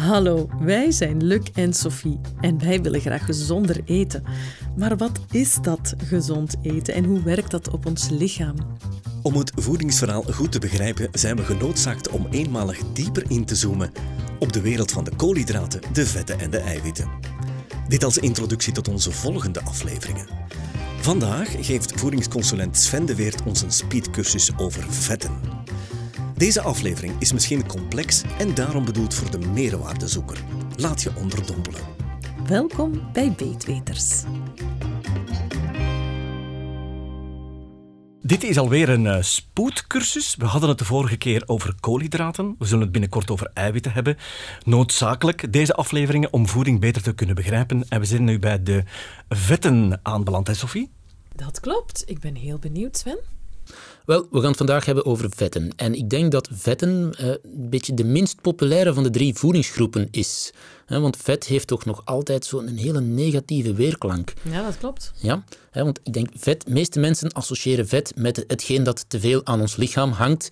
Hallo, wij zijn Luc en Sophie en wij willen graag gezonder eten. Maar wat is dat gezond eten en hoe werkt dat op ons lichaam? Om het voedingsverhaal goed te begrijpen zijn we genoodzaakt om eenmalig dieper in te zoomen op de wereld van de koolhydraten, de vetten en de eiwitten. Dit als introductie tot onze volgende afleveringen. Vandaag geeft voedingsconsulent Sven de Weert ons een speedcursus over vetten. Deze aflevering is misschien complex en daarom bedoeld voor de meerwaardezoeker. Laat je onderdompelen. Welkom bij Beetweters. Dit is alweer een uh, spoedcursus. We hadden het de vorige keer over koolhydraten. We zullen het binnenkort over eiwitten hebben. Noodzakelijk deze afleveringen om voeding beter te kunnen begrijpen. En we zijn nu bij de vetten aanbeland, hè Sophie? Dat klopt. Ik ben heel benieuwd, Sven. Wel, we gaan het vandaag hebben over vetten. En ik denk dat vetten uh, een beetje de minst populaire van de drie voedingsgroepen is. want vet heeft toch nog altijd zo'n hele negatieve weerklank. Ja, dat klopt. Ja, want ik denk, vet, de meeste mensen associëren vet met hetgeen dat te veel aan ons lichaam hangt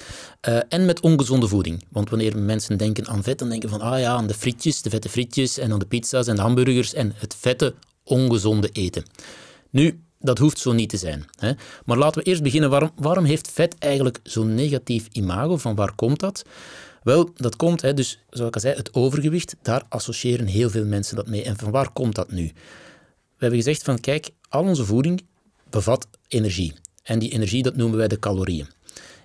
uh, en met ongezonde voeding. Want wanneer mensen denken aan vet, dan denken van, ah ja, aan de frietjes, de vette frietjes en aan de pizza's en de hamburgers en het vette, ongezonde eten. Nu, dat hoeft zo niet te zijn. Hè. Maar laten we eerst beginnen. Waarom, waarom heeft vet eigenlijk zo'n negatief imago? Van waar komt dat? Wel, dat komt, hè, dus zoals ik al zei, het overgewicht, daar associëren heel veel mensen dat mee. En van waar komt dat nu? We hebben gezegd van, kijk, al onze voeding bevat energie. En die energie, dat noemen wij de calorieën.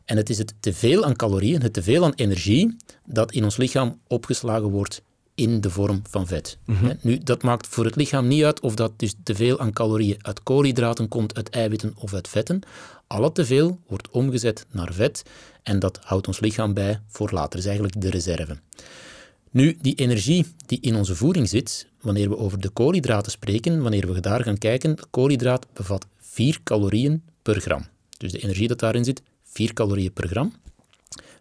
En het is het teveel aan calorieën, het teveel aan energie, dat in ons lichaam opgeslagen wordt in de vorm van vet. Mhm. Nu, dat maakt voor het lichaam niet uit of dat dus te veel aan calorieën uit koolhydraten komt, uit eiwitten of uit vetten. Alle teveel wordt omgezet naar vet en dat houdt ons lichaam bij voor later. Dat is eigenlijk de reserve. Nu, die energie die in onze voeding zit, wanneer we over de koolhydraten spreken, wanneer we daar gaan kijken, koolhydraat bevat 4 calorieën per gram. Dus de energie dat daarin zit, 4 calorieën per gram.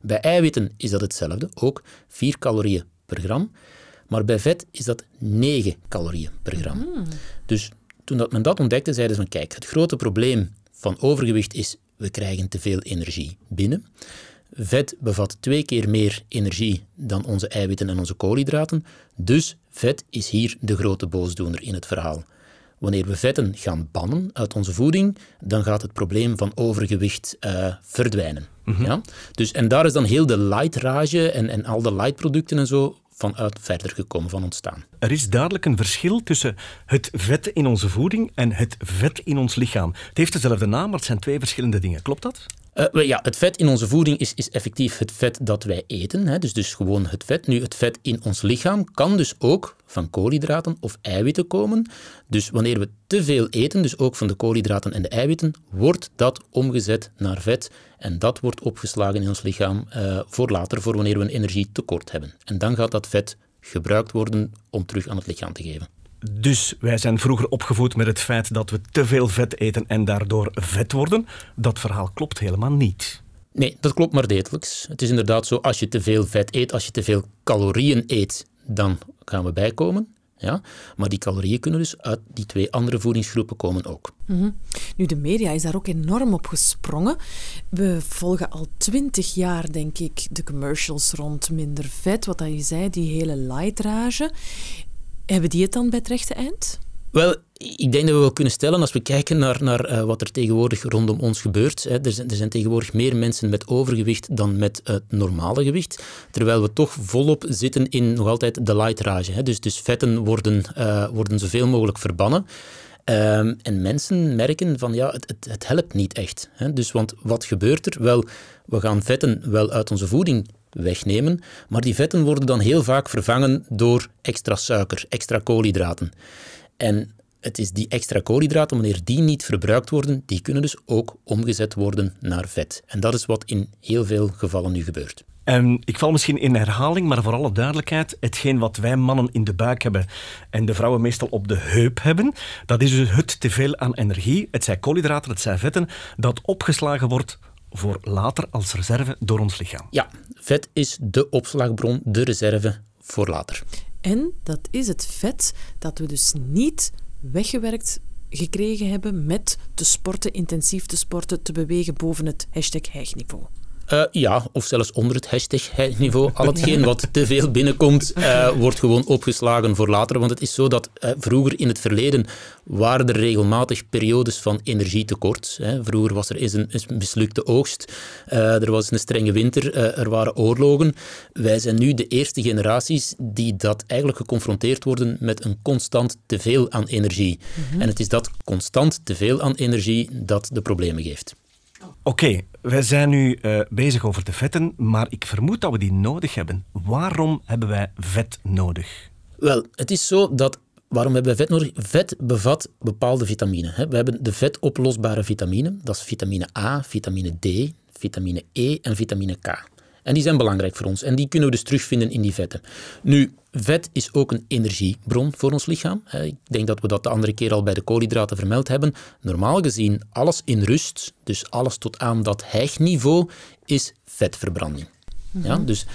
Bij eiwitten is dat hetzelfde, ook 4 calorieën per gram. Maar bij vet is dat 9 calorieën per gram. Mm. Dus toen dat men dat ontdekte, zeiden ze van kijk, het grote probleem van overgewicht is we krijgen te veel energie binnen. Vet bevat twee keer meer energie dan onze eiwitten en onze koolhydraten. Dus vet is hier de grote boosdoener in het verhaal. Wanneer we vetten gaan bannen uit onze voeding, dan gaat het probleem van overgewicht uh, verdwijnen. Mhm. ja? dus, en daar is dan heel de lightrage en, en al de lightproducten en zo vanuit verder gekomen, van ontstaan. Er is duidelijk een verschil tussen het vet in onze voeding en het vet in ons lichaam. Het heeft dezelfde naam, maar het zijn twee verschillende dingen. Klopt dat? Uh, ja, het vet in onze voeding is, is effectief het vet dat wij eten. Hè, dus, dus gewoon het vet. Nu, het vet in ons lichaam kan dus ook van koolhydraten of eiwitten komen. Dus wanneer we te veel eten, dus ook van de koolhydraten en de eiwitten, wordt dat omgezet naar vet. En dat wordt opgeslagen in ons lichaam uh, voor later, voor wanneer we een energietekort hebben. En dan gaat dat vet gebruikt worden om terug aan het lichaam te geven. Dus wij zijn vroeger opgevoed met het feit dat we te veel vet eten en daardoor vet worden. Dat verhaal klopt helemaal niet. Nee, dat klopt maar degelijks. Het is inderdaad zo, als je te veel vet eet, als je te veel calorieën eet, dan gaan we bijkomen. Ja? Maar die calorieën kunnen dus uit die twee andere voedingsgroepen komen ook. Mhm. Nu, de media is daar ook enorm op gesprongen. We volgen al twintig jaar, denk ik, de commercials rond minder vet, wat dat je zei, die hele lightrage. Hebben die het dan bij het rechte eind? Wel, ik denk dat we wel kunnen stellen, als we kijken naar, naar uh, wat er tegenwoordig rondom ons gebeurt. Hè, er, zijn, er zijn tegenwoordig meer mensen met overgewicht dan met het normale gewicht. Terwijl we toch volop zitten in nog altijd de lightrage. Hè. Dus, dus vetten worden, uh, worden zoveel mogelijk verbannen. Um, en mensen merken van ja, het, het, het helpt niet echt. Hè. Dus want wat gebeurt er? Wel, we gaan vetten wel uit onze voeding wegnemen, maar die vetten worden dan heel vaak vervangen door extra suiker, extra koolhydraten. En het is die extra koolhydraten, wanneer die niet verbruikt worden, die kunnen dus ook omgezet worden naar vet. En dat is wat in heel veel gevallen nu gebeurt. En ik val misschien in herhaling, maar voor alle duidelijkheid, hetgeen wat wij mannen in de buik hebben en de vrouwen meestal op de heup hebben, dat is dus het teveel aan energie, het zijn koolhydraten, het zijn vetten, dat opgeslagen wordt voor later als reserve door ons lichaam. Ja, vet is de opslagbron, de reserve voor later. En dat is het vet dat we dus niet weggewerkt gekregen hebben met te sporten, intensief te sporten, te bewegen boven het hashtag hijgniveau. Uh, ja, of zelfs onder het hashtag-niveau. Al hetgeen wat te veel binnenkomt, uh, wordt gewoon opgeslagen voor later. Want het is zo dat uh, vroeger in het verleden waren er regelmatig periodes van energietekort. Hè. Vroeger was er eens een, een mislukte oogst, er was een strenge winter, er waren oorlogen. Wij zijn nu de eerste generaties die dat eigenlijk geconfronteerd worden met een constant teveel aan energie. Mm -hmm. En het is dat constant teveel aan energie dat de problemen geeft. Oké, okay, wij zijn nu uh, bezig over de vetten, maar ik vermoed dat we die nodig hebben. Waarom hebben wij vet nodig? Wel, het is zo dat Waarom hebben wij vet nodig? Vet bevat bepaalde vitamine. We hebben de vetoplosbare vitamine. Dat is vitamine A, vitamine D, vitamine E en vitamine K. En die zijn belangrijk voor ons. En die kunnen we dus terugvinden in die vetten. Nu, vet is ook een energiebron voor ons lichaam. Ik denk dat we dat de andere keer al bij de koolhydraten vermeld hebben. Normaal gezien, alles in rust, dus alles tot aan dat hijgniveau, is vetverbranding. Ja, mhm. dus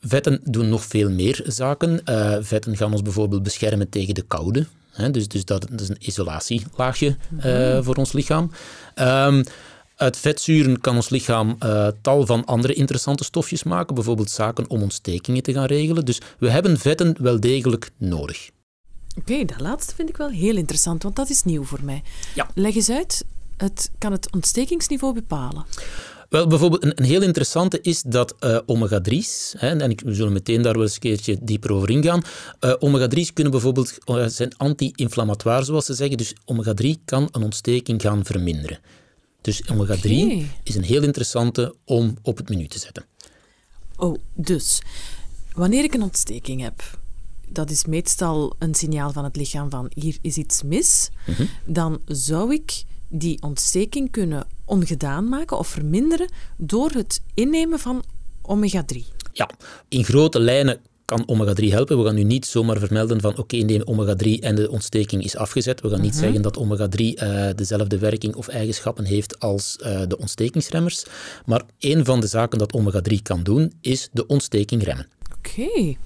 vetten doen nog veel meer zaken. Uh, vetten gaan ons bijvoorbeeld beschermen tegen de koude. dus, dus dat, dat, is een isolatielaagje uh, voor ons lichaam. Um, uit vetzuren kan ons lichaam uh, tal van andere interessante stofjes maken, bijvoorbeeld zaken om ontstekingen te gaan regelen. Dus we hebben vetten wel degelijk nodig. Oké, dat laatste vind ik wel heel interessant, want dat is nieuw voor mij. Ja. Leg eens uit, het kan het ontstekingsniveau bepalen. Wel, bijvoorbeeld een, een, heel interessante is dat uh, omega-3's, hè, en we zullen meteen daar wel eens een keertje dieper over ingaan, uh, omega-3's kunnen bijvoorbeeld uh, zijn anti-inflammatoire, zoals ze zeggen, dus omega-3 kan een ontsteking gaan verminderen. Dus omega-3 is een heel interessante om op het menu te zetten. Oh, dus wanneer ik een ontsteking heb, dat is meestal een signaal van het lichaam van hier is iets mis, mhm. dan zou ik die ontsteking kunnen ongedaan maken of verminderen door het innemen van omega-3. Ja, in grote lijnen kan omega-3 helpen. We gaan nu niet zomaar vermelden van oké, okay, neem omega-3 en de ontsteking is afgezet. We gaan niet mhm. zeggen dat omega-3 uh, eh, dezelfde werking of eigenschappen heeft als uh, de ontstekingsremmers. Maar een van de zaken dat omega-3 kan doen, is de ontsteking remmen. Oké.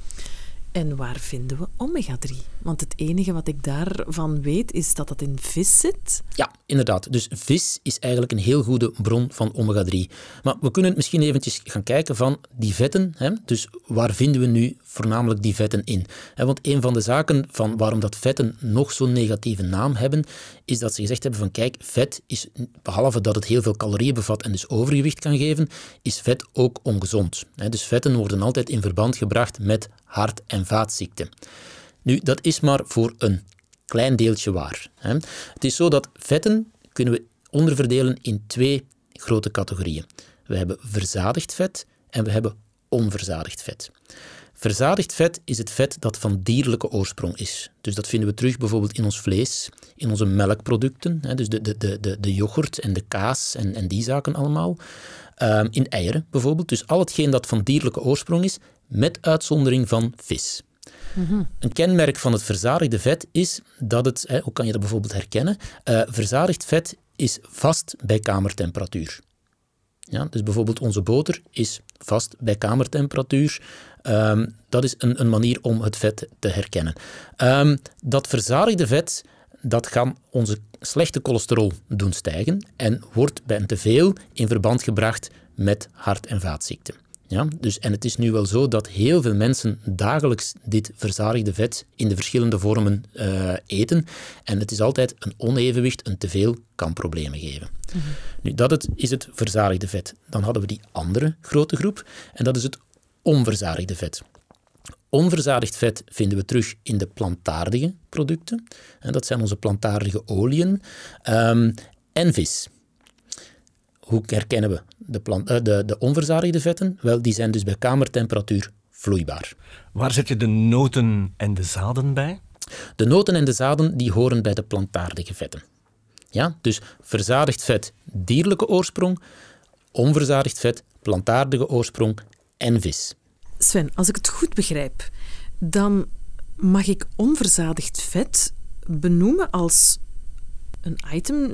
En waar vinden we omega-3? Want het enige wat ik daarvan weet is dat dat in vis zit. Ja, inderdaad. Dus vis is eigenlijk een heel goede bron van omega-3. Maar we kunnen misschien eventjes gaan kijken van die vetten. Hè? Dus waar vinden we nu voornamelijk die vetten in? Want een van de zaken van waarom dat vetten nog zo'n negatieve naam hebben, is dat ze gezegd hebben van kijk, vet is, behalve dat het heel veel calorieën bevat en dus overgewicht kan geven, is vet ook ongezond. Dus vetten worden altijd in verband gebracht met hart- en vaatziekten. Nu, dat is maar voor een klein deeltje waar. Het is zo dat vetten kunnen we onderverdelen in twee grote categorieën. We hebben verzadigd vet en we hebben onverzadigd vet. Verzadigd vet is het vet dat van dierlijke oorsprong is. Dus dat vinden we terug bijvoorbeeld in ons vlees, in onze melkproducten, dus de, de, de, de yoghurt en de kaas en, en die zaken allemaal. Ehm, in eieren bijvoorbeeld. Dus al hetgeen dat van dierlijke oorsprong is, met uitzondering van vis. Mhm. Een kenmerk van het verzadigde vet is dat het, hè, hoe kan je dat bijvoorbeeld herkennen? Uh, verzadigd vet is vast bij kamertemperatuur. Ja, dus bijvoorbeeld onze boter is vast bij kamertemperatuur. Um, dat is een, een, manier om het vet te herkennen. Um, dat verzadigde vet dat kan onze slechte cholesterol doen stijgen en wordt bij een teveel in verband gebracht met hart- en vaatziekten. Ja, dus, en het is nu wel zo dat heel veel mensen dagelijks dit verzadigde vet in de verschillende vormen uh, eten. En het is altijd een onevenwicht, een teveel kan problemen geven. Mhm. Nu, dat het, is het verzadigde vet. Dan hadden we die andere grote groep en dat is het onverzadigde vet. Onverzadigd vet vinden we terug in de plantaardige producten. En dat zijn onze plantaardige oliën um, en vis. Hoe herkennen we de, plant, uh, de, de onverzadigde vetten? Wel, die zijn dus bij kamertemperatuur vloeibaar. Waar zet je de noten en de zaden bij? De noten en de zaden die horen bij de plantaardige vetten. Ja, dus verzadigd vet dierlijke oorsprong, onverzadigd vet plantaardige oorsprong en vis. Sven, als ik het goed begrijp, dan mag ik onverzadigd vet benoemen als een item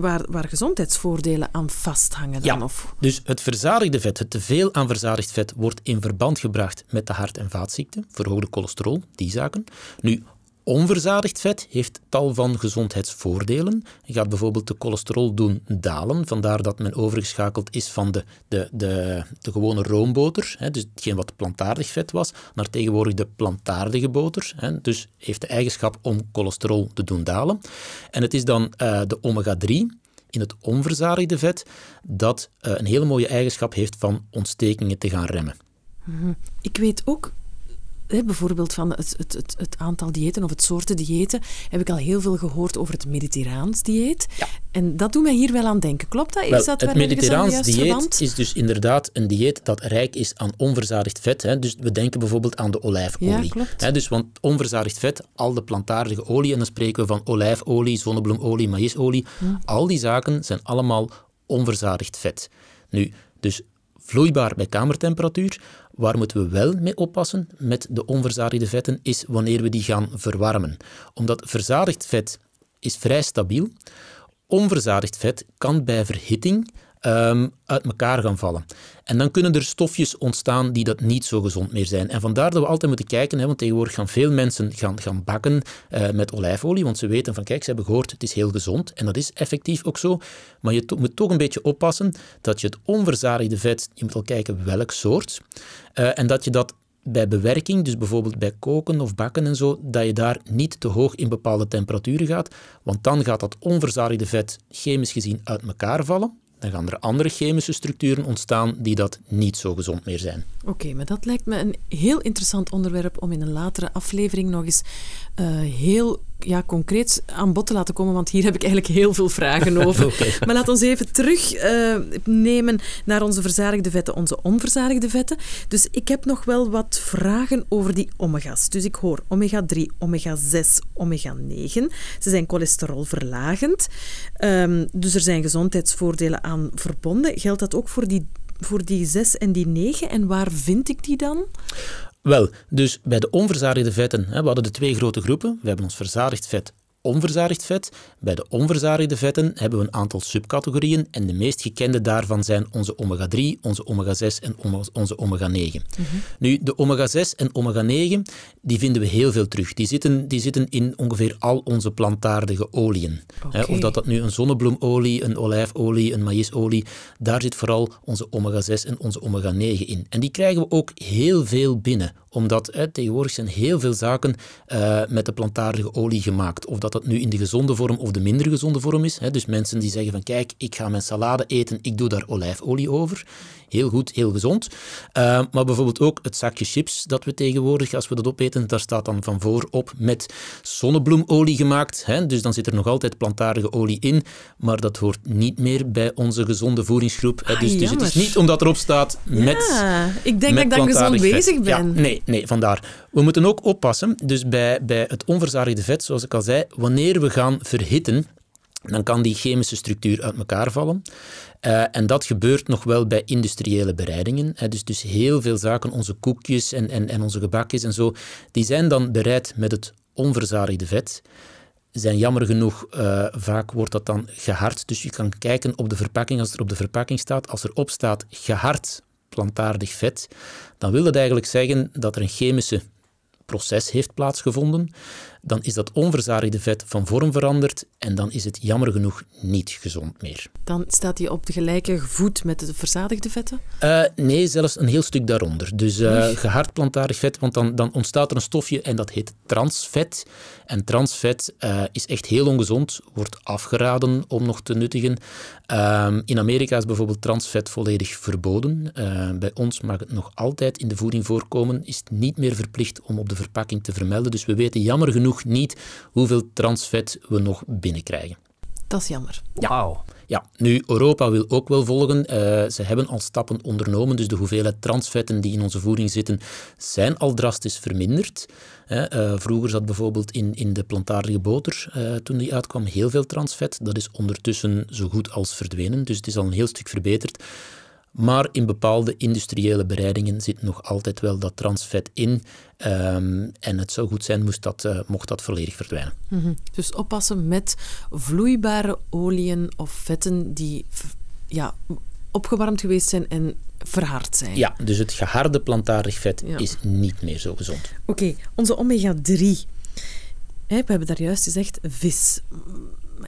waar, waar gezondheidsvoordelen aan vasthangen. Dan, ja, of? dus het verzadigde vet, het teveel aan verzadigd vet, wordt in verband gebracht met de hart- en vaatziekten, verhoogde cholesterol, die zaken. Nu, Onverzadigd vet heeft tal van gezondheidsvoordelen. Je gaat bijvoorbeeld de cholesterol doen dalen, vandaar dat men overgeschakeld is van de, de, de, de gewone roomboter, hè, dus hetgeen wat plantaardig vet was, naar tegenwoordig de plantaardige boter. Hè, dus heeft de eigenschap om cholesterol te doen dalen. En het is dan uh, de omega-3 in het onverzadigde vet dat uh, een hele mooie eigenschap heeft van ontstekingen te gaan remmen. Ik weet ook bijvoorbeeld van het, het, het, het, aantal diëten of het soorten diëten, heb ik al heel veel gehoord over het Mediterraans dieet. Ja. En dat doet mij hier wel aan denken. Klopt dat? Is dat het Mediterraans dieet is dus inderdaad een dieet dat rijk is aan onverzadigd vet. Hè. Dus we denken bijvoorbeeld aan de olijfolie. Ja, klopt. Hè, dus want onverzadigd vet, al de plantaardige olie, en dan spreken we van olijfolie, zonnebloemolie, maïsolie, hm. al die zaken zijn allemaal onverzadigd vet. Nu, dus vloeibaar bij kamertemperatuur. Waar moeten we wel mee oppassen met de onverzadigde vetten, is wanneer we die gaan verwarmen. Omdat verzadigd vet is vrij stabiel. Onverzadigd vet kan bij verhitting um, uit elkaar gaan vallen. En dan kunnen er stofjes ontstaan die dat niet zo gezond meer zijn. En vandaar dat we altijd moeten kijken, hè, want tegenwoordig gaan veel mensen gaan, gaan bakken uh, met olijfolie, want ze weten van kijk, ze hebben gehoord, het is heel gezond. En dat is effectief ook zo. Maar je moet toch een beetje oppassen dat je het onverzadigde vet, je moet al kijken welk soort, uh, en dat je dat bij bewerking, dus bijvoorbeeld bij koken of bakken en zo, dat je daar niet te hoog in bepaalde temperaturen gaat, want dan gaat dat onverzadigde vet chemisch gezien uit elkaar vallen dan gaan er andere chemische structuren ontstaan die dat niet zo gezond meer zijn. Oké, maar dat lijkt me een heel interessant onderwerp om in een latere aflevering nog eens uh, heel ja, concreet aan bod te laten komen, want hier heb ik eigenlijk heel veel vragen over. Maar laat ons even terugnemen uh, naar onze verzadigde vetten, onze onverzadigde vetten. Dus ik heb nog wel wat vragen over die omega's. Dus ik hoor omega-3, omega-6, omega-9. Ze zijn cholesterolverlagend. Um, dus er zijn gezondheidsvoordelen aan verbonden. Geldt dat ook voor die voor die 6 en die 9 en waar vind ik die dan? Wel, dus bij de onverzadigde vetten, we hadden de twee grote groepen. We hebben ons verzadigd vet onverzadigd vet. Bij de onverzadigde vetten hebben we een aantal subcategorieën en de meest gekende daarvan zijn onze omega-3, onze omega-6 en onze omega-9. Mhm. Nu, de omega-6 en omega-9, die vinden we heel veel terug. Die zitten, die zitten in ongeveer al onze plantaardige oliën. of dat dat nu een zonnebloemolie, een olijfolie, een maïsolie, daar zit vooral onze omega-6 en onze omega-9 in. En die krijgen we ook heel veel binnen omdat tegenwoordig zijn heel veel zaken uh, met de plantaardige olie gemaakt. Of dat dat nu in de gezonde vorm of de minder gezonde vorm is. Hè. Dus mensen die zeggen van kijk, ik ga mijn salade eten, ik doe daar olijfolie over. Heel goed, heel gezond. Uh, maar bijvoorbeeld ook het zakje chips dat we tegenwoordig, als we dat opeten, daar staat dan van voor op met zonnebloemolie gemaakt. Hè. Dus dan zit er nog altijd plantaardige olie in, maar dat hoort niet meer bij onze gezonde voedingsgroep. Hè. Dus, dus, het is niet omdat erop staat met Ja, ik denk dat ik dan gezond bezig ben. Ja, nee, nee, vandaar. We moeten ook oppassen, dus bij, bij het onverzadigde vet, zoals ik al zei, wanneer we gaan verhitten, dan kan die chemische structuur uit elkaar vallen. Uh, en dat gebeurt nog wel bij industriële bereidingen. Dus, dus heel veel zaken, onze koekjes en, en, en onze gebakjes en zo, die zijn dan bereid met het onverzadigde vet. Zijn jammer genoeg, uh, vaak wordt dat dan gehard. Dus je kan kijken op de verpakking, als er op de verpakking staat, als er op staat gehard plantaardig vet, dan wil dat eigenlijk zeggen dat er een chemische proces heeft plaatsgevonden dan is dat onverzadigde vet van vorm veranderd en dan is het jammer genoeg niet gezond meer. Dan staat hij op de gelijke voet met de verzadigde vetten? Uh, nee, zelfs een heel stuk daaronder. Dus uh, gehard plantaardig vet, want dan, dan ontstaat er een stofje en dat heet transvet. En transvet uh, is echt heel ongezond, wordt afgeraden om nog te nuttigen. Ehm, in Amerika is bijvoorbeeld transvet volledig verboden. bij ons mag het nog altijd in de voeding voorkomen, is het niet meer verplicht om op de verpakking te vermelden. Dus we weten jammer genoeg niet hoeveel transvet we nog binnenkrijgen. Dat is jammer. Ja. Ja, nu, Europa wil ook wel volgen. Uh, ze hebben al stappen ondernomen, dus de hoeveelheid transvetten die in onze voeding zitten, zijn al drastisch verminderd. Uh, vroeger zat bijvoorbeeld in, in de plantaardige boter, uh, toen die uitkwam, heel veel transvet. Dat is ondertussen zo goed als verdwenen, dus het is al een heel stuk verbeterd. Maar in bepaalde industriële bereidingen zit nog altijd wel dat transvet in. Um, en het zou goed zijn moest dat, uh, mocht dat volledig verdwijnen. Mm -hmm. Dus oppassen met vloeibare oliën of vetten die ja, opgewarmd geweest zijn en verhard zijn. Ja, dus het geharde plantaardig vet ja. is niet meer zo gezond. Oké, okay, onze omega-3 we hebben daar juist gezegd vis.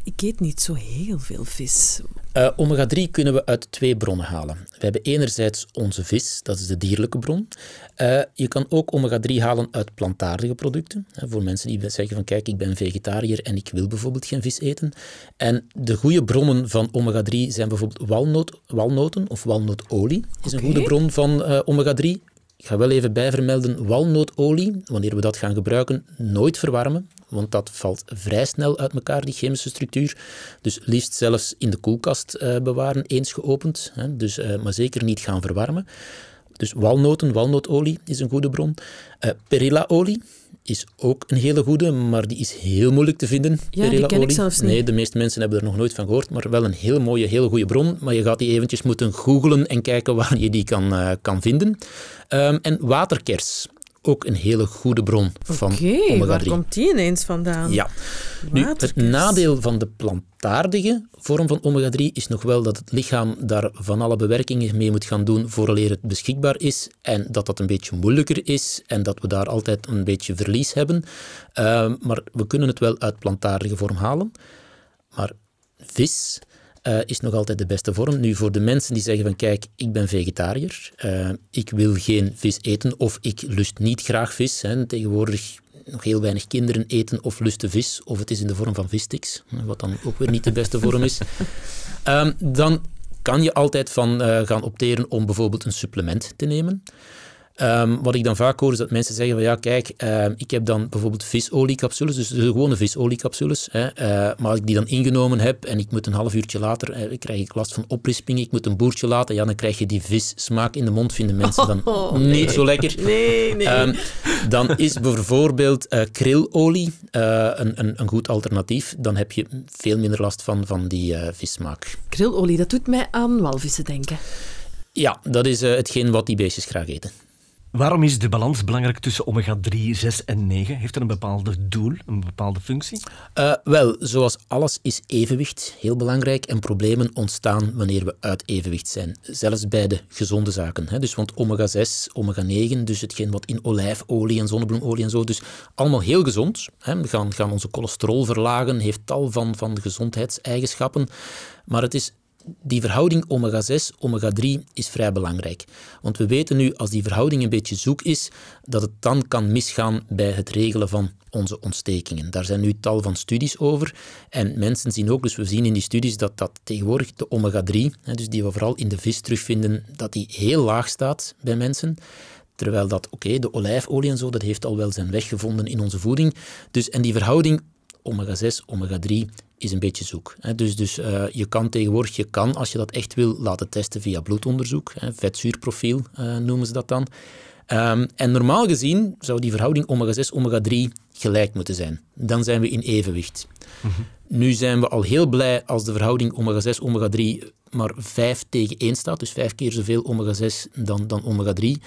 Ik eet niet zo heel veel vis. Uh, Omega-3 kunnen we uit twee bronnen halen. We hebben enerzijds onze vis, dat is de dierlijke bron. Uh, je kan ook omega-3 halen uit plantaardige producten. Uh, voor mensen die zeggen van kijk, ik ben vegetariër en ik wil bijvoorbeeld geen vis eten. En de goede bronnen van omega-3 zijn bijvoorbeeld walnoot, walnoten of walnootolie. is een goede bron van omega-3. Ik ga wel even bijvermelden, walnootolie, wanneer we dat gaan gebruiken, nooit verwarmen want dat valt vrij snel uit elkaar, die chemische structuur. Dus liefst zelfs in de koelkast uh, bewaren, eens geopend, hè, dus, uh, maar zeker niet gaan verwarmen. Dus walnoten, walnootolie is een goede bron. Uh, perillaolie is ook een hele goede, maar die is heel moeilijk te vinden. Ja, die ken ik zelfs niet. Nee, de meeste mensen hebben er nog nooit van gehoord, maar wel een heel mooie, heel goede bron. Maar je gaat die eventjes moeten googlen en kijken waar je die kan, kan vinden. Um, en waterkers ook een hele goede bron van omega-3. waar komt die ineens vandaan? Ja. Nu, het nadeel van de plantaardige vorm van omega-3 is nog wel dat het lichaam daar van alle bewerkingen mee moet gaan doen vooraleer het beschikbaar is en dat dat een beetje moeilijker is en dat we daar altijd een beetje verlies hebben. Uh, maar we kunnen het wel uit plantaardige vorm halen. Maar vis uh, is nog altijd de beste vorm. Nu, voor de mensen die zeggen van kijk, ik ben vegetariër, uh, ik wil geen vis eten of ik lust niet graag vis. Hè. Tegenwoordig nog heel weinig kinderen eten of lusten vis, of het is in de vorm van vissticks, wat dan ook weer niet de beste vorm is. Um, dan kan je altijd van uh, gaan opteren om bijvoorbeeld een supplement te nemen. Um, wat ik dan vaak hoor is dat mensen zeggen van ja, kijk, uh, ik heb dan bijvoorbeeld visoliecapsules, dus de gewone visoliecapsules, hè, uh, maar als ik die dan ingenomen heb en ik moet een half uurtje later, uh, krijg ik last van oprisping, ik moet een boertje laten, ja, dan krijg je die vissmaak in de mond, vinden mensen dan oh, niet nee. zo lekker. Nee, nee. Um, dan is bijvoorbeeld krilolie een, een, een, goed alternatief, dan heb je veel minder last van, van die vissmaak. Krilolie, dat doet mij aan walvissen denken. Ja, dat is hetgeen wat die beestjes graag eten. Waarom is de balans belangrijk tussen omega-3, 6 en 9? Heeft er een bepaald doel, een bepaalde functie? Uh, wel, zoals alles is evenwicht heel belangrijk en problemen ontstaan wanneer we uit evenwicht zijn. Zelfs bij de gezonde zaken. Hè. Dus, want omega-6, omega-9, dus hetgeen wat in olijfolie en zonnebloemolie en zo, dus allemaal heel gezond. Hè. We gaan, gaan onze cholesterol verlagen, heeft tal van, van gezondheidseigenschappen. Maar het is die verhouding omega-6, omega-3 is vrij belangrijk. Want we weten nu, als die verhouding een beetje zoek is, dat het dan kan misgaan bij het regelen van onze ontstekingen. Daar zijn nu tal van studies over. En mensen zien ook, dus we zien in die studies dat, dat tegenwoordig de omega-3, dus die we vooral in de vis terugvinden, dat die heel laag staat bij mensen. Terwijl dat, oké, de olijfolie en zo, dat heeft al wel zijn weg gevonden in onze voeding. Dus, en die verhouding omega-6, omega-3 is een beetje zoek. Dus, dus uh, je kan tegenwoordig, je kan, als je dat echt wil, laten testen via bloedonderzoek. Hè, vetzuurprofiel uh, noemen ze dat dan. Um, en normaal gezien zou die verhouding omega-6, omega-3 gelijk moeten zijn. Dan zijn we in evenwicht. Mm -hmm. Nu zijn we al heel blij als de verhouding omega-6, omega-3 maar 5 tegen 1 staat. Dus 5 keer zoveel omega-6 dan, dan omega-3.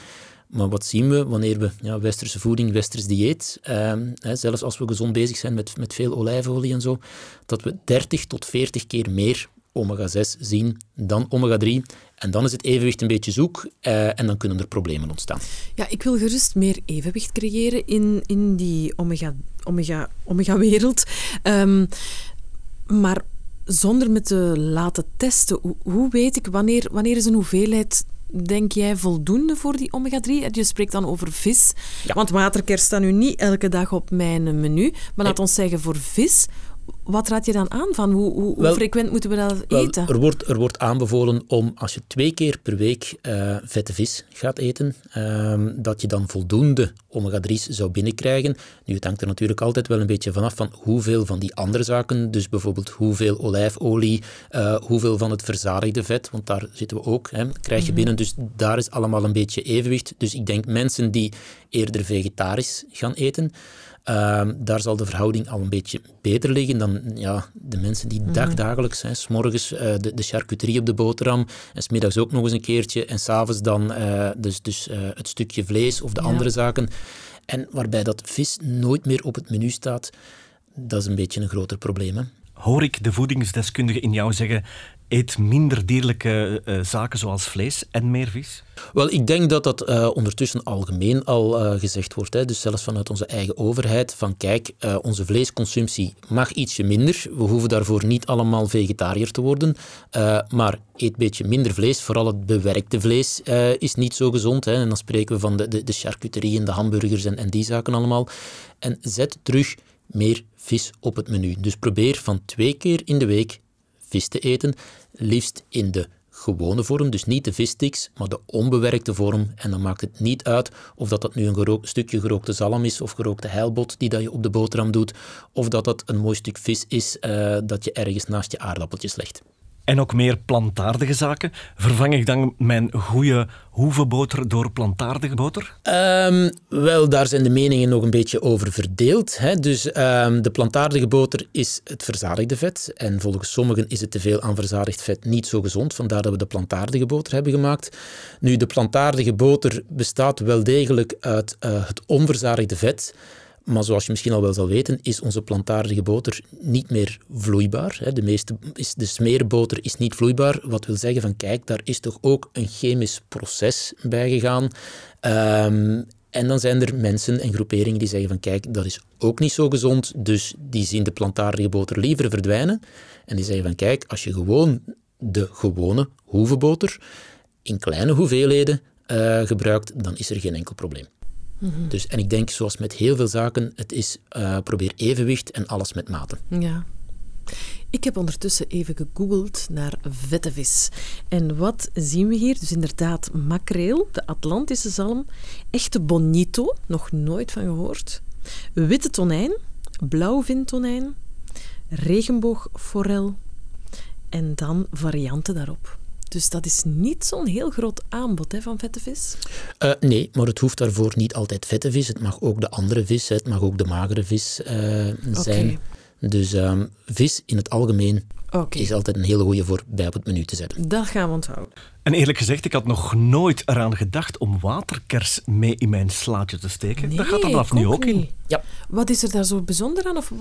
Maar wat zien we wanneer we ja, westerse voeding, westers dieet, eh, hè, zelfs als we gezond bezig zijn met, met veel olijfolie en zo, dat we 30 tot 40 keer meer omega-6 zien dan omega-3. En dan is het evenwicht een beetje zoek eh, en dan kunnen er problemen ontstaan. Ja, ik wil gerust meer evenwicht creëren in, in die omega-wereld. Omega, omega um, maar zonder me te laten testen, hoe, hoe weet ik wanneer, wanneer is een hoeveelheid denk jij voldoende voor die omega-3? Je spreekt dan over vis. Want waterkers staan nu niet elke dag op mijn menu. Maar laat ons zeggen, voor vis, wat raad je dan aan van hoe, hoe, hoe frequent moeten we dat eten? Er wordt, er wordt aanbevolen om als je twee keer per week uh, vette vis gaat eten, uh, dat je dan voldoende omega-3's zou binnenkrijgen. Nu, het hangt er natuurlijk altijd wel een beetje vanaf van hoeveel van die andere zaken, dus bijvoorbeeld hoeveel olijfolie, uh, hoeveel van het verzadigde vet, want daar zitten we ook, hè, krijg je mhm. binnen. Dus daar is allemaal een beetje evenwicht. Dus ik denk mensen die eerder vegetarisch gaan eten, Ehm, daar zal de verhouding al een beetje beter liggen dan ja, de mensen die mm. dagdagelijks, hè, s morgens uh, de, de charcuterie op de boterham, en smiddags ook nog eens een keertje, en s'avonds dan uh, dus, dus uh, het stukje vlees of de andere zaken. En waarbij dat vis nooit meer op het menu staat, dat is een beetje een groter probleem. Hè? hoor ik de voedingsdeskundige in jou zeggen, eet minder dierlijke uh, zaken zoals vlees en meer vis? Wel, ik denk dat dat uh, ondertussen algemeen al gezegd wordt. Hè. Dus zelfs vanuit onze eigen overheid. Van kijk, onze vleesconsumptie mag ietsje minder. We hoeven daarvoor niet allemaal vegetariër te worden. maar eet een beetje minder vlees. Vooral het bewerkte vlees is niet zo gezond. Hè. En dan spreken we van de, de, de charcuterie en de hamburgers en, en die zaken allemaal. En zet terug meer vis op het menu. Dus probeer van twee keer in de week vis te eten, liefst in de gewone vorm, dus niet de vissticks, maar de onbewerkte vorm. En dan maakt het niet uit of dat, dat nu een stukje gerookte zalm is of gerookte heilbot die dat je op de boterham doet, of dat dat een mooi stuk vis is uh, dat je ergens naast je aardappeltjes legt en ook meer plantaardige zaken. Vervang ik dan mijn goede hoevenboter door plantaardige boter? Um, wel, daar zijn de meningen nog een beetje over verdeeld. Hè. Dus um, de plantaardige boter is het verzadigde vet. En volgens sommigen is het te veel aan verzadigd vet niet zo gezond. Vandaar dat we de plantaardige boter hebben gemaakt. Nu, de plantaardige boter bestaat wel degelijk uit uh, het onverzadigde vet. Maar zoals je misschien al wel zal weten, is onze plantaardige boter niet meer vloeibaar. De, meeste, is, de smeerboter is niet vloeibaar. Wat wil zeggen van, kijk, daar is toch ook een chemisch proces bij gegaan. Um, en dan zijn er mensen en groeperingen die zeggen van, kijk, dat is ook niet zo gezond. Dus die zien de plantaardige boter liever verdwijnen. En die zeggen van, kijk, als je gewoon de gewone hoevenboter in kleine hoeveelheden uh, gebruikt, dan is er geen enkel probleem. Mhm. Dus, en ik denk, zoals met heel veel zaken, het is uh, probeer evenwicht en alles met mate. Ja. Ik heb ondertussen even gegoogeld naar vette vis. En wat zien we hier? Dus inderdaad makreel, de Atlantische zalm, echte bonito, nog nooit van gehoord, witte tonijn, blauwvintonijn, regenboogforel en dan varianten daarop. Dus dat is niet zo'n heel groot aanbod hè, van vette vis? Uh, nee, maar het hoeft daarvoor niet altijd vette vis. Het mag ook de andere vis, het mag ook de magere vis uh, zijn. Dus um, vis in het algemeen okay. is altijd een hele goede voor bij op het menu te zetten. Dat gaan we onthouden. En eerlijk gezegd, ik had nog nooit eraan gedacht om waterkers mee in mijn slaatje te steken. Nee, dat gaat er vanaf nu ook in. Ja. Wat is er daar zo bijzonder aan? Of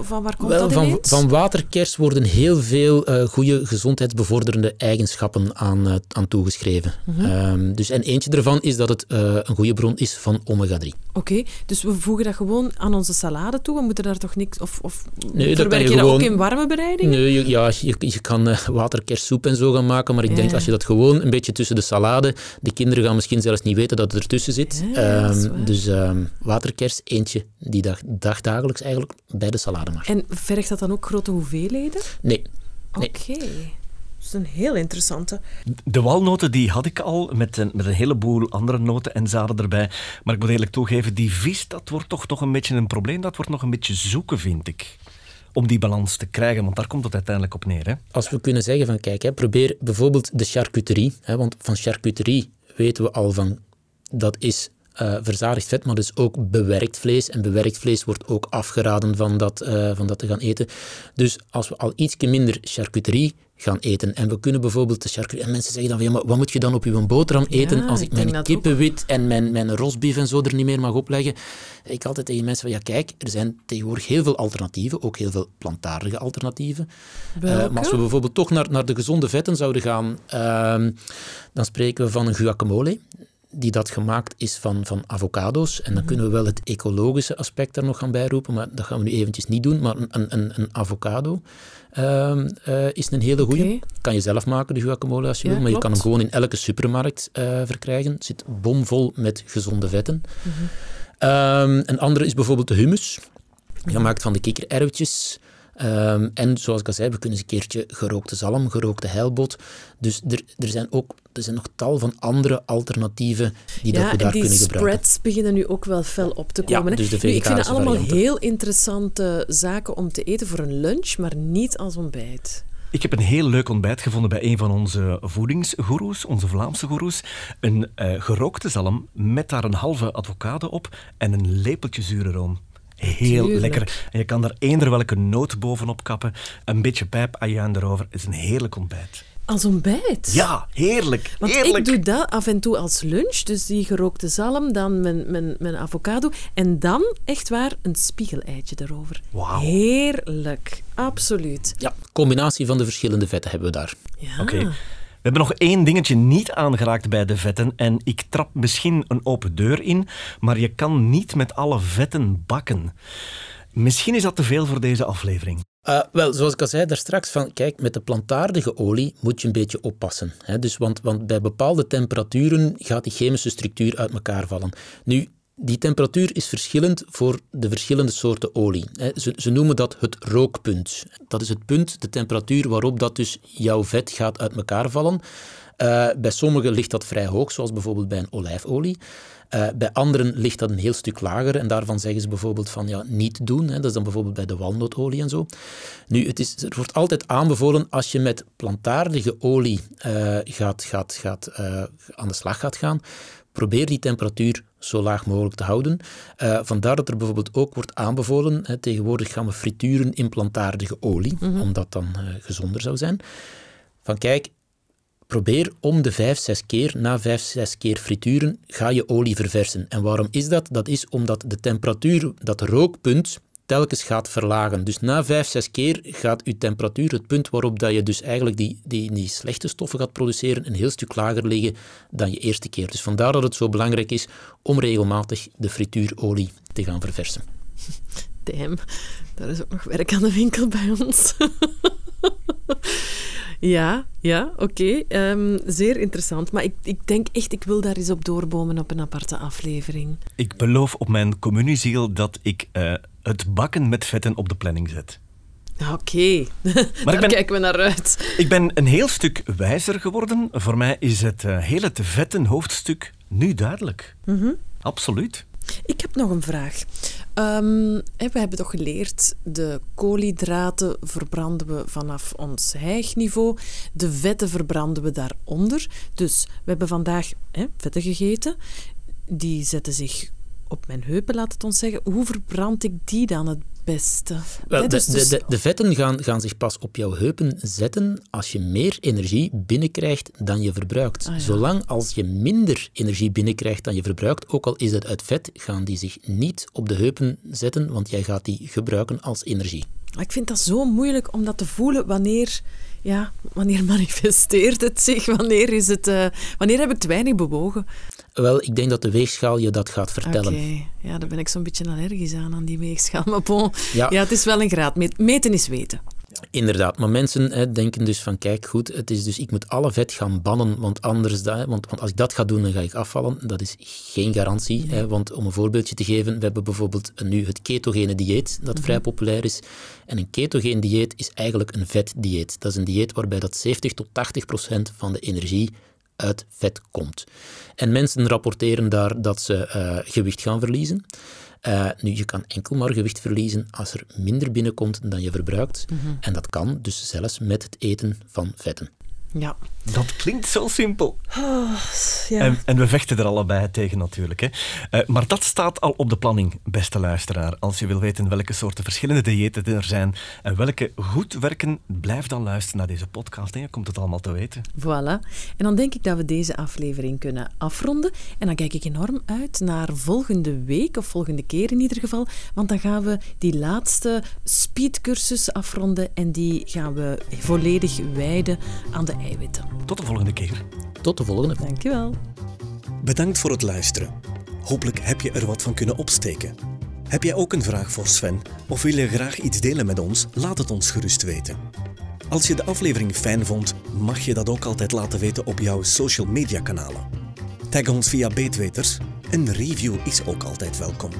van waar komt Wel, dat van, van, waterkers worden heel veel uh, goede gezondheidsbevorderende eigenschappen aan, uh, aan toegeschreven. Mm um, dus, en eentje daarvan is dat het uh, een goede bron is van omega-3. Oké, okay, dus we voegen dat gewoon aan onze salade toe? We moeten daar toch niks... Of, of nee, verwerk je, je gewoon, dat ook in warme bereiding? Nee, je, ja, je, je kan waterkerssoep en zo gaan maken, maar ik ja. denk als je dat gewoon gewoon een beetje tussen de salade. De kinderen gaan misschien zelfs niet weten dat het ertussen zit. um, dus um, waterkers, eentje die dag, dagdagelijks eigenlijk bij de salade mag. En vergt dat dan ook grote hoeveelheden? Nee. nee. Oké. Dat is een heel interessante. De walnoten die had ik al, met een, met een heleboel andere noten en zaden erbij. Maar ik moet eerlijk toegeven, die vis, dat wordt toch nog een beetje een probleem. Dat wordt nog een beetje zoeken, vind ik om die balans te krijgen? Want daar komt het uiteindelijk op neer. Hè? Als we kunnen zeggen van kijk, hè, probeer bijvoorbeeld de charcuterie. Hè, want van charcuterie weten we al van dat is uh, verzadigd vet, maar dus ook bewerkt vlees. En bewerkt vlees wordt ook afgeraden van dat, uh, van dat te gaan eten. Dus als we al iets minder charcuterie gaan eten. En we kunnen bijvoorbeeld de charcuterie... En mensen zeggen dan van, ja, maar wat moet je dan op je boterham eten als ik, mijn kippenwit en mijn, mijn rosbief en zo er niet meer mag opleggen? Ik altijd tegen mensen van, ja kijk, er zijn tegenwoordig heel veel alternatieven, ook heel veel plantaardige alternatieven. Uh, maar als we bijvoorbeeld toch naar, naar de gezonde vetten zouden gaan, uh, dan spreken we van een guacamole die dat gemaakt is van, van avocado's. En dan mhm. kunnen we wel het ecologische aspect daar nog gaan bijroepen, maar dat gaan we nu eventjes niet doen. Maar een, een, een avocado uh, uh, is een hele goede. Okay. Kan je zelf maken, de guacamole, als je wil. Maar je kan hem gewoon in elke supermarkt uh, verkrijgen. Het zit bomvol met gezonde vetten. Mm -hmm. um, een andere is bijvoorbeeld de hummus. Gemaakt van de kikkererwtjes. Um, en zoals ik al zei, we kunnen eens een keertje gerookte zalm, gerookte heilbot. Dus er, er, zijn ook er zijn nog tal van andere alternatieven die dat we daar kunnen gebruiken. die spreads beginnen nu ook wel fel op te komen. Ja, dus de ik vind het allemaal heel interessante zaken om te eten voor een lunch, maar niet als ontbijt. Ik heb een heel leuk ontbijt gevonden bij een van onze voedingsgoeroes, onze Vlaamse goeroes. Een uh, gerookte zalm met daar een halve avocado op en een lepeltje zure room. Heel lekker. En je kan daar eender welke noot bovenop kappen. Een beetje pijp ajuin erover. Het is een heerlijk ontbijt. Als ontbijt? Ja, heerlijk. Want heerlijk. ik doe dat af en toe als lunch. Dus die gerookte zalm, dan mijn, mijn, mijn avocado. En dan, echt waar, een spiegeleitje erover. Wauw. Heerlijk. Absoluut. Ja, combinatie van de verschillende vetten hebben we daar. Ja. Oké. We hebben nog één dingetje niet aangeraakt bij de vetten. En ik trap misschien een open deur in, maar je kan niet met alle vetten bakken. Misschien is dat te veel voor deze aflevering. Uh, wel, zoals ik al zei daar straks, van, kijk, met de plantaardige olie moet je een beetje oppassen. Hè? Dus, want, want bij bepaalde temperaturen gaat die chemische structuur uit elkaar vallen. Nu, die temperatuur is verschillend voor de verschillende soorten olie. Ze, ze, noemen dat het rookpunt. Dat is het punt, de temperatuur waarop dat dus jouw vet gaat uit elkaar vallen. Uh, bij sommigen ligt dat vrij hoog, zoals bijvoorbeeld bij een olijfolie. Uh, bij anderen ligt dat een heel stuk lager en daarvan zeggen ze bijvoorbeeld van ja, niet doen. Hè. Dat is dan bijvoorbeeld bij de walnotolie en zo. Nu, het is, er wordt altijd aanbevolen als je met plantaardige olie uh, gaat, gaat, gaat, aan de slag gaat gaan, probeer die temperatuur zo laag mogelijk te houden. Uh, vandaar dat er bijvoorbeeld ook wordt aanbevolen, hè, tegenwoordig gaan we frituren in plantaardige olie, mm -hmm. omdat dan uh, gezonder zou zijn. Van kijk, probeer om de 5, 6 keer, na 5, 6 keer frituren, ga je olie verversen. En waarom is dat? Dat is omdat de temperatuur, dat rookpunt, telkens gaat verlagen. Dus na 5, 6 keer gaat je temperatuur, het punt waarop dat je dus eigenlijk die, die, die slechte stoffen gaat produceren, een heel stuk lager liggen dan je eerste keer. Dus vandaar dat het zo belangrijk is om regelmatig de frituurolie te gaan verversen. Damn, daar is ook nog werk aan de winkel bij ons. ja, ja, oké. Okay. Um, zeer interessant. Maar ik, ik denk echt, ik wil daar eens op doorbomen op een aparte aflevering. Ik beloof op mijn communieziel dat ik uh, het bakken met vetten op de planning zet. Oké, okay. daar ben, kijken we naar uit. Ik ben een heel stuk wijzer geworden. Voor mij is het uh, hele vetten hoofdstuk nu duidelijk. Mm -hmm. Absoluut. Ik heb nog een vraag. Um, we hebben toch geleerd, de koolhydraten verbranden we vanaf ons hijgniveau, de vetten verbranden we daaronder. Dus we hebben vandaag vetten gegeten, die zetten zich op mijn heupen, laat het ons zeggen. Hoe verbrand ik die dan het beste? Wel, dus, de, de, de, vetten gaan, gaan zich pas op jouw heupen zetten als je meer energie binnenkrijgt dan je verbruikt. Ah, ja. Zolang als je minder energie binnenkrijgt dan je verbruikt, ook al is het uit vet, gaan die zich niet op de heupen zetten, want jij gaat die gebruiken als energie. Ik vind dat zo moeilijk om dat te voelen wanneer, ja, wanneer manifesteert het zich, wanneer, is het, uh, wanneer heb ik te weinig bewogen. Wel, ik denk dat de weegschaal je dat gaat vertellen. Oké, okay. ja, daar ben ik zo'n beetje allergisch aan, aan die weegschaal. Maar bon, ja. ja, het is wel een graad. Meten is weten. Inderdaad, maar mensen hè, denken dus van kijk goed, het is dus ik moet alle vet gaan bannen, want anders dat, want, want als ik dat ga doen, dan ga ik afvallen. Dat is geen garantie, Nee. hè, want om een voorbeeldje te geven, we hebben bijvoorbeeld nu het ketogene dieet, dat vrij populair is. En een ketogene dieet is eigenlijk een vetdieet. Dat is een dieet waarbij dat 70 tot 80 procent van de energie uit vet komt. En mensen rapporteren daar dat ze uh, gewicht gaan verliezen. Uh, nu, je kan enkel maar gewicht verliezen als er minder binnenkomt dan je verbruikt. Mhm. En dat kan dus zelfs met het eten van vetten. Ja. Dat klinkt zo simpel. Oh, ja. En, en, we vechten er allebei tegen natuurlijk. Hè. Uh, maar dat staat al op de planning, beste luisteraar. Als je wil weten welke soorten verschillende diëten er zijn en welke goed werken, blijf dan luisteren naar deze podcast en je komt het allemaal te weten. Voilà. En dan denk ik dat we deze aflevering kunnen afronden. En dan kijk ik enorm uit naar volgende week, of volgende keer in ieder geval. Want dan gaan we die laatste speedcursus afronden en die gaan we volledig wijden aan de eiwitten. Tot de volgende keer. Tot de volgende. Dankjewel. Bedankt voor het luisteren. Hopelijk heb je er wat van kunnen opsteken. Heb jij ook een vraag voor Sven of wil je graag iets delen met ons? Laat het ons gerust weten. Als je de aflevering fijn vond, mag je dat ook altijd laten weten op jouw social media kanalen. Tag ons via Beetweters. Een review is ook altijd welkom.